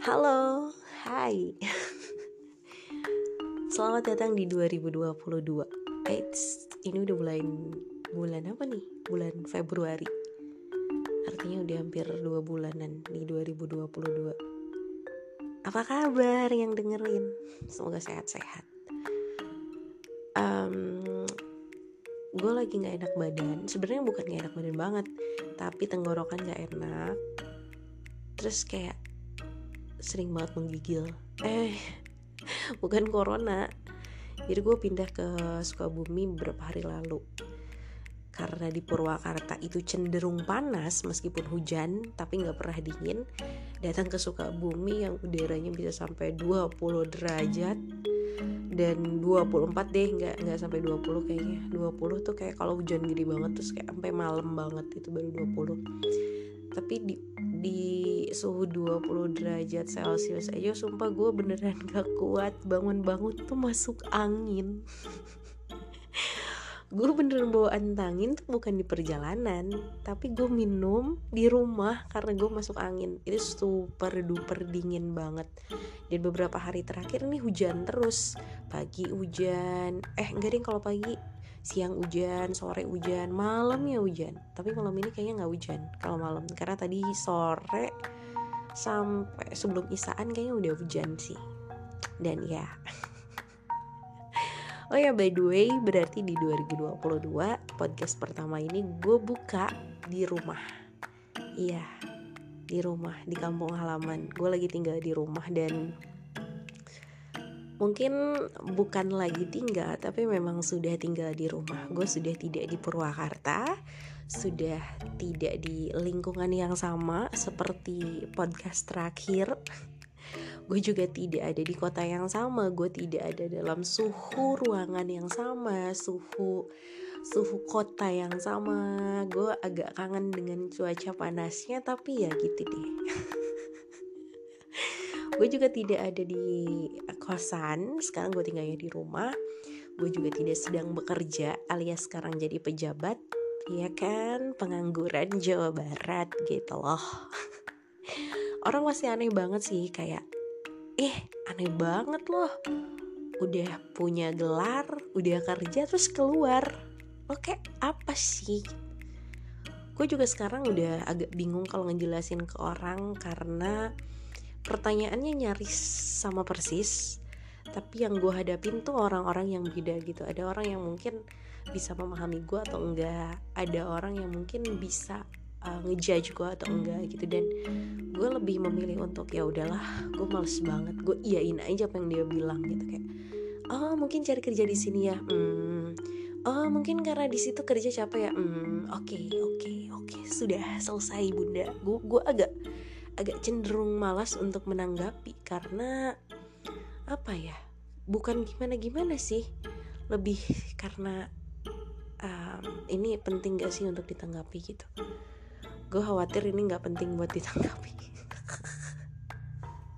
Halo, hai. Selamat datang di 2022 Eits, ini udah bulan bulan apa nih? Bulan Februari. Artinya udah hampir 2 bulanan di 2022 Apa kabar yang dengerin? Semoga sehat-sehat. Um, Gue lagi gak enak badan. Sebenarnya bukan gak enak badan banget Tapi tenggorokan gak enak. Terus kayak sering banget menggigil. Eh bukan corona. Jadi gue pindah ke Sukabumi beberapa hari lalu. Karena di Purwakarta itu cenderung panas meskipun hujan tapi nggak pernah dingin. Datang ke Sukabumi yang udaranya bisa sampai 20 derajat. Dan 24 deh nggak nggak sampai 20 kayaknya. 20 tuh kayak kalau hujan gede banget terus kayak sampai malam banget itu baru 20 tapi di di suhu 20 derajat celcius aja sumpah gue beneran gak kuat. Bangun-bangun tuh masuk angin. Gue beneran bawa antangin tuh bukan di perjalanan tapi gue minum di rumah karena gue masuk angin. Itu super duper dingin banget. Dan beberapa hari terakhir nih hujan terus. Pagi hujan eh enggak deh kalau pagi siang hujan sore hujan malam ya hujan. Tapi malam ini kayaknya nggak hujan kalau malam. Karena tadi sore sampai sebelum isaan kayaknya udah hujan sih. Dan ya. Oh ya by the way berarti di 2022 podcast pertama ini gue buka di rumah. Iya di rumah di kampung halaman. Gue lagi tinggal di rumah dan mungkin bukan lagi tinggal tapi memang sudah tinggal di rumah. Gue sudah tidak di Purwakarta sudah tidak di lingkungan yang sama seperti podcast terakhir. Gue juga tidak ada di kota yang sama. Gue tidak ada dalam suhu ruangan yang sama suhu suhu kota yang sama. Gue agak kangen dengan cuaca panasnya tapi ya gitu deh gue juga tidak ada di kosan. Sekarang gue tinggalnya di rumah. Gue juga tidak sedang bekerja alias sekarang jadi pejabat. Ya kan? Pengangguran Jawa Barat gitu loh. Orang masih aneh banget sih kayak eh aneh banget loh. Udah punya gelar udah kerja terus keluar. Oke apa sih? Gue juga sekarang udah agak bingung kalau ngejelasin ke orang karena pertanyaannya nyaris sama persis tapi yang gue hadapin tuh orang-orang yang beda gitu. Ada orang yang mungkin bisa memahami gue atau enggak ada orang yang mungkin bisa uh, ngejudge gue atau enggak gitu. Dan gue lebih memilih untuk ya udahlah gue males banget gue iyain aja apa yang dia bilang gitu. Kayak oh mungkin cari kerja di sini ya? Hmm, oh mungkin karena di situ kerja capek ya? Hmm. Oke oke oke. Sudah selesai bunda. Gue gue agak agak cenderung malas untuk menanggapi karena apa ya bukan gimana gimana sih. Lebih karena um, ini penting gak sih untuk ditanggapi gitu? Gue khawatir ini nggak penting buat ditanggapi.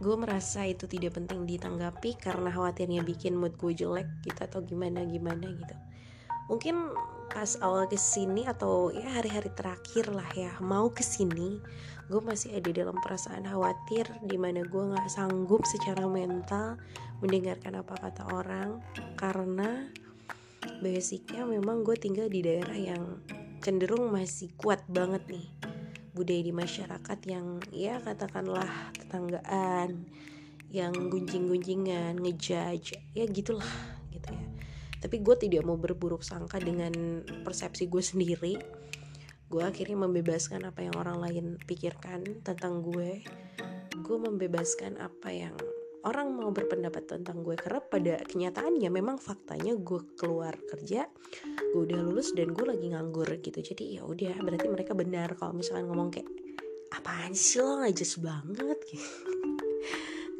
Gue merasa itu tidak penting ditanggapi karena khawatirnya bikin mood gue jelek gitu atau gimana gimana gitu. Mungkin pas awal ke sini atau ya hari-hari terakhir lah ya mau ke sini gue masih ada dalam perasaan khawatir di mana gue nggak sanggup secara mental mendengarkan apa kata orang. Karena basicnya memang gue tinggal di daerah yang cenderung masih kuat banget nih. Budaya di masyarakat yang ya katakanlah tetanggaan yang gunjing-gunjingan ngejudge ya gitulah gitu ya tapi gue tidak mau berburuk sangka dengan persepsi gue sendiri. Gue akhirnya membebaskan apa yang orang lain pikirkan tentang gue. Gue membebaskan apa yang orang mau berpendapat tentang gue. Karena pada kenyataannya memang faktanya gue keluar kerja gue udah lulus dan gue lagi nganggur gitu. Jadi ya udah berarti mereka benar kalau misalkan ngomong kayak apaan sih lo nggak jelas banget? Gitu.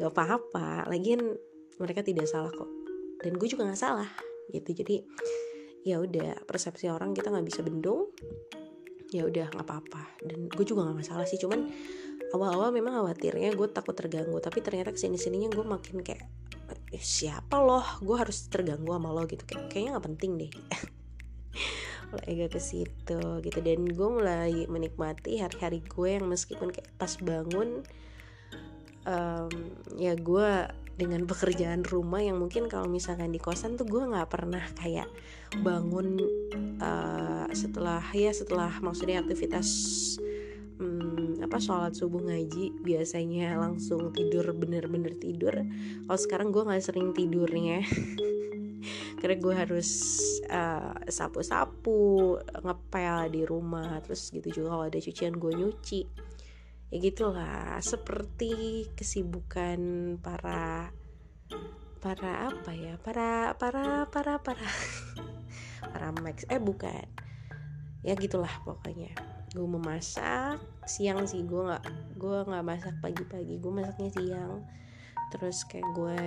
Gak apa-apa lagian mereka tidak salah kok. Dan gue juga nggak salah gitu. Jadi ya udah persepsi orang kita nggak bisa bendung. Ya udah nggak apa-apa. Dan gue juga nggak masalah sih cuman awal-awal memang khawatirnya gue takut terganggu. Tapi ternyata ke sini sininya gue makin kayak eh, siapa loh? Gue harus terganggu sama lo gitu. Kayak kayaknya nggak penting deh. Mulai agak ke situ gitu. Dan gue mulai menikmati hari-hari gue yang meskipun kayak pas bangun um, ya gue dengan pekerjaan rumah yang mungkin kalau misalkan di kosan tuh gue nggak pernah kayak bangun uh, setelah ya setelah maksudnya aktivitas um, apa sholat subuh ngaji biasanya langsung tidur bener-bener tidur. Kalau sekarang gue nggak sering tidurnya. Karena gue harus uh, sapu-sapu ngepel di rumah terus gitu juga kalau ada cucian gue nyuci ya gitulah seperti kesibukan para para apa ya para para para para para max. Eh bukan. Ya gitulah pokoknya. Gue memasak siang sih gue nggak gue nggak masak pagi-pagi gue masaknya siang. Terus kayak gue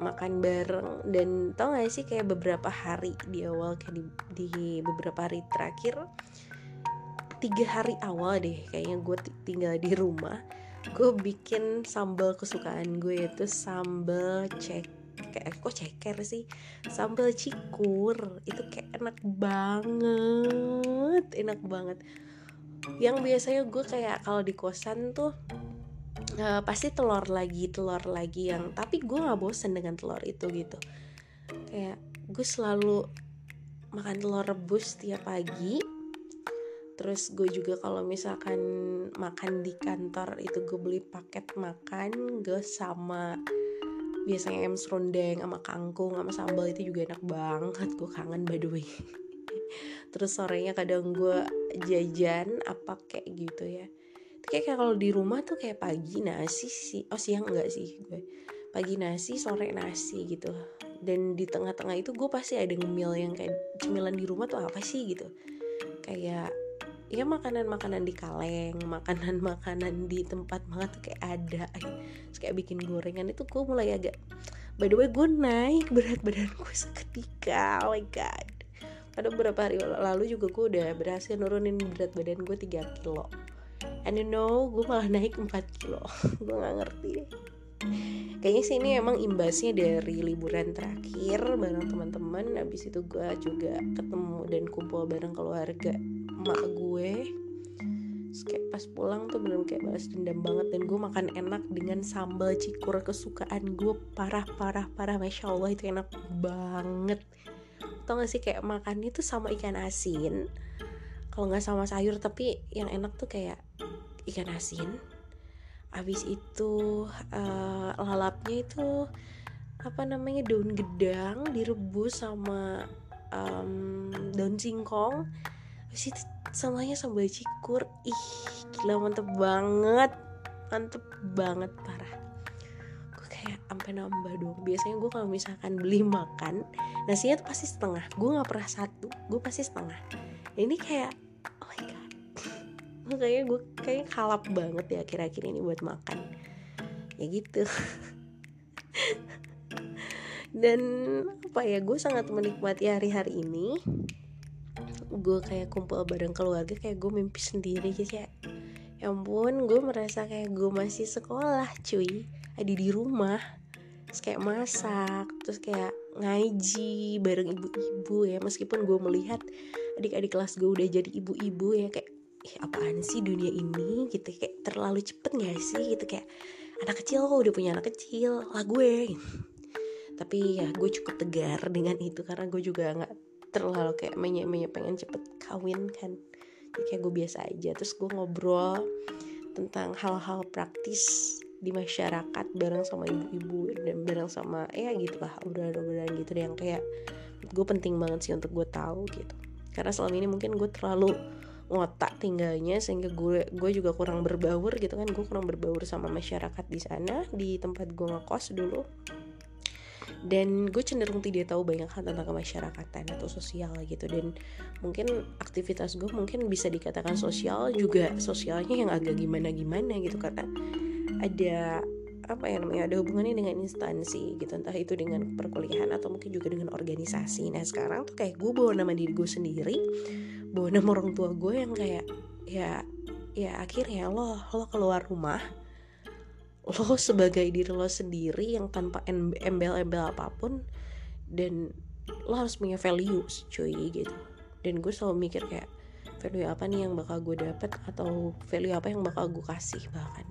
makan bareng. Dan tau gak sih kayak beberapa hari di awal kayak di, di beberapa hari terakhir tiga hari awal deh kayaknya gue tinggal di rumah gue bikin sambal kesukaan gue itu sambal cek kayak kok ceker sih? Sambal cikur itu kayak enak banget enak banget. Yang biasanya gue kayak kalau di kosan tuh uh, pasti telur lagi telur lagi yang tapi gue nggak bosen dengan telur itu gitu. Kayak gue selalu makan telur rebus tiap pagi terus gue juga kalau misalkan makan di kantor itu gue beli paket makan gue sama biasanya em serundeng sama kangkung sama sambal itu juga enak banget gue kangen by the way. Terus sorenya kadang gue jajan apa kayak gitu ya. Kayak kalau di rumah tuh kayak pagi nasi sih oh siang enggak sih gue. Pagi nasi sore nasi gitu. Dan di tengah-tengah itu gue pasti ada ngemil yang kayak cemilan di rumah tuh apa sih gitu. Kayak ya makanan-makanan di kaleng makanan-makanan di tempat banget tuh kayak ada. Terus kayak bikin gorengan itu gue mulai agak by the way gue naik berat badan gue seketika oh my god. Pada beberapa hari lalu juga gue udah berhasil nurunin berat badan gue 3 kilo. And you know gue malah naik 4 kilo. Gue nggak ngerti kayaknya sih ini emang imbasnya dari liburan terakhir bareng teman-teman. Habis itu gue juga ketemu dan kumpul bareng keluarga emak gue. Terus kayak pas pulang tuh bener kayak balas dendam banget dan gue makan enak dengan sambal cikur kesukaan gue. Parah parah parah. Masya allah itu enak banget. Tau gak sih kayak makannya tuh sama ikan asin. Kalau nggak sama sayur tapi yang enak tuh kayak ikan asin. Habis itu uh, lalapnya itu apa namanya daun gedang direbus sama um, daun singkong itu samanya sambal cikur? Ih gila mantep banget. Mantep banget parah. Gue kayak sampai nambah dong. Biasanya gue kalau misalkan beli makan nasinya tuh pasti setengah. Gue nggak pernah satu gue pasti setengah. Ini kayak oh my god. Makanya gue kayak kalap banget ya akhir-akhir ini buat makan. Ya gitu. Dan apa ya gue sangat menikmati hari-hari ini gue kayak kumpul bareng keluarga kayak gue mimpi sendiri gitu ya ya ampun gue merasa kayak gue masih sekolah cuy. Ada di rumah. Terus kayak masak terus kayak ngaji bareng ibu-ibu ya. Meskipun gue melihat adik-adik kelas gue udah jadi ibu-ibu ya kayak eh, apaan sih dunia ini? Gitu kayak terlalu cepet gak sih? Gitu kayak anak kecil kok udah punya anak kecil lah gue. Tapi ya gue cukup tegar dengan itu karena gue juga nggak terlalu kayak menye-menye pengen cepet kawin kan. Jadi kayak gue biasa aja. Terus gue ngobrol tentang hal-hal praktis di masyarakat bareng sama ibu-ibu dan bareng sama ya gitu lah obrolan-obrolan gitu yang kayak gue penting banget sih untuk gue tahu gitu. Karena selama ini mungkin gue terlalu ngotak tinggalnya sehingga gue gue juga kurang berbaur gitu kan. Gue kurang berbaur sama masyarakat di sana di tempat gue ngekos dulu dan gue cenderung tidak tahu banyak hal tentang kemasyarakatan atau sosial gitu. Dan mungkin aktivitas gue mungkin bisa dikatakan sosial juga sosialnya yang agak gimana gimana gitu. Karena ada apa ya namanya ada hubungannya dengan instansi gitu. Entah itu dengan perkuliahan atau mungkin juga dengan organisasi. Nah sekarang tuh kayak gue bawa nama diri gue sendiri bawa nama orang tua gue yang kayak ya ya akhirnya lo lo keluar rumah lo sebagai diri lo sendiri yang tanpa embel-embel apa pun dan lo harus punya value cuy gitu. Dan gue selalu mikir kayak value apa nih yang bakal gue dapet atau value apa yang bakal gue kasih bahkan.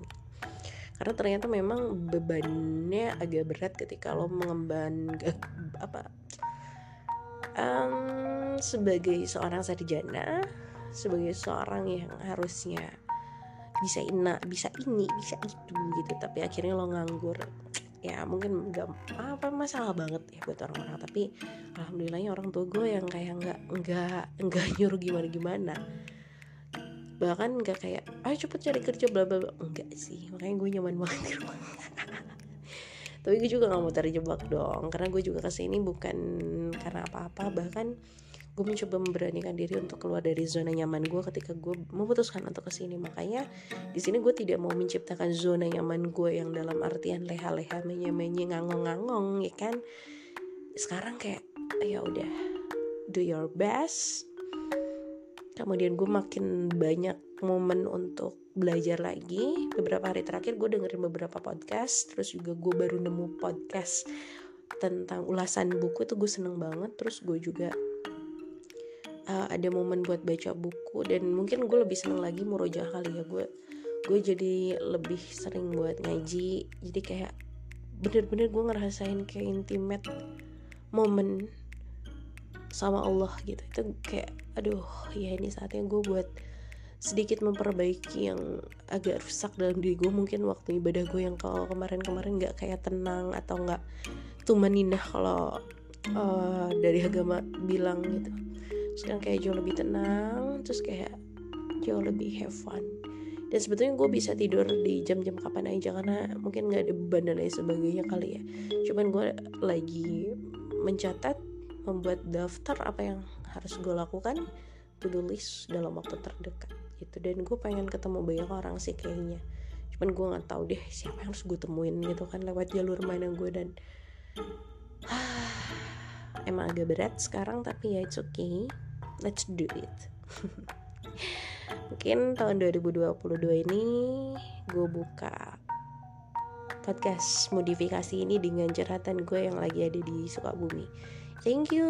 Karena ternyata memang bebannya agak berat ketika lo mengemban apa um, sebagai seorang sarjana sebagai seorang yang harusnya bisa ina bisa ini bisa itu gitu. Tapi akhirnya lo nganggur. Ya mungkin nggak apa masalah banget ya buat orang-orang. Tapi alhamdulillahnya orang tua gue yang kayak nggak nggak nggak nyuruh gimana gimana bahkan nggak kayak ayo cepet cari kerja bla bla enggak sih makanya gue nyaman banget di rumah. Tapi gue juga nggak mau terjebak dong. Karena gue juga ke sini bukan karena apa-apa bahkan gue mencoba memberanikan diri untuk keluar dari zona nyaman gue ketika gue memutuskan untuk ke sini. Makanya di sini gue tidak mau menciptakan zona nyaman gue yang dalam artian leha-leha menye-menye ngangong-ngangong ya kan? Sekarang kayak ya udah do your best. Kemudian gue makin banyak momen untuk belajar lagi. Beberapa hari terakhir gue dengerin beberapa podcast terus juga gue baru nemu podcast tentang ulasan buku itu gue seneng banget. Terus gue juga uh, ada momen buat baca buku dan mungkin gue lebih seneng lagi murojaah kali ya. Gue gue jadi lebih sering buat ngaji. Jadi kayak bener-bener gue ngerasain kayak intimate momen sama Allah gitu. Itu kayak aduh ya ini saatnya gue buat sedikit memperbaiki yang agak rusak dalam diri gue. Mungkin waktu ibadah gue yang kalau kemarin-kemarin nggak kayak tenang atau nggak tumaninah kalau uh, dari agama bilang gitu sekarang kayak jauh lebih tenang terus kayak jauh lebih have fun. Dan sebetulnya gue bisa tidur di jam-jam kapan aja karena mungkin nggak ada beban dan lain sebagainya kali ya. Cuman gue lagi mencatat membuat daftar apa yang harus gue lakukan to do list dalam waktu terdekat gitu. Dan gue pengen ketemu banyak orang sih kayaknya. Cuman gue nggak tahu deh siapa yang harus gue temuin gitu kan lewat jalur mana gue dan emang agak berat sekarang tapi ya it's okay. Let's do it. Mungkin tahun 2022 ini gue buka podcast modifikasi ini dengan curhatan gue yang lagi ada di Sukabumi. Thank you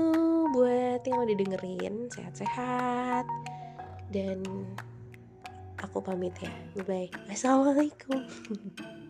buat yang udah dengerin. Sehat-sehat. Dan aku pamit ya. Bye bye assalamualaikum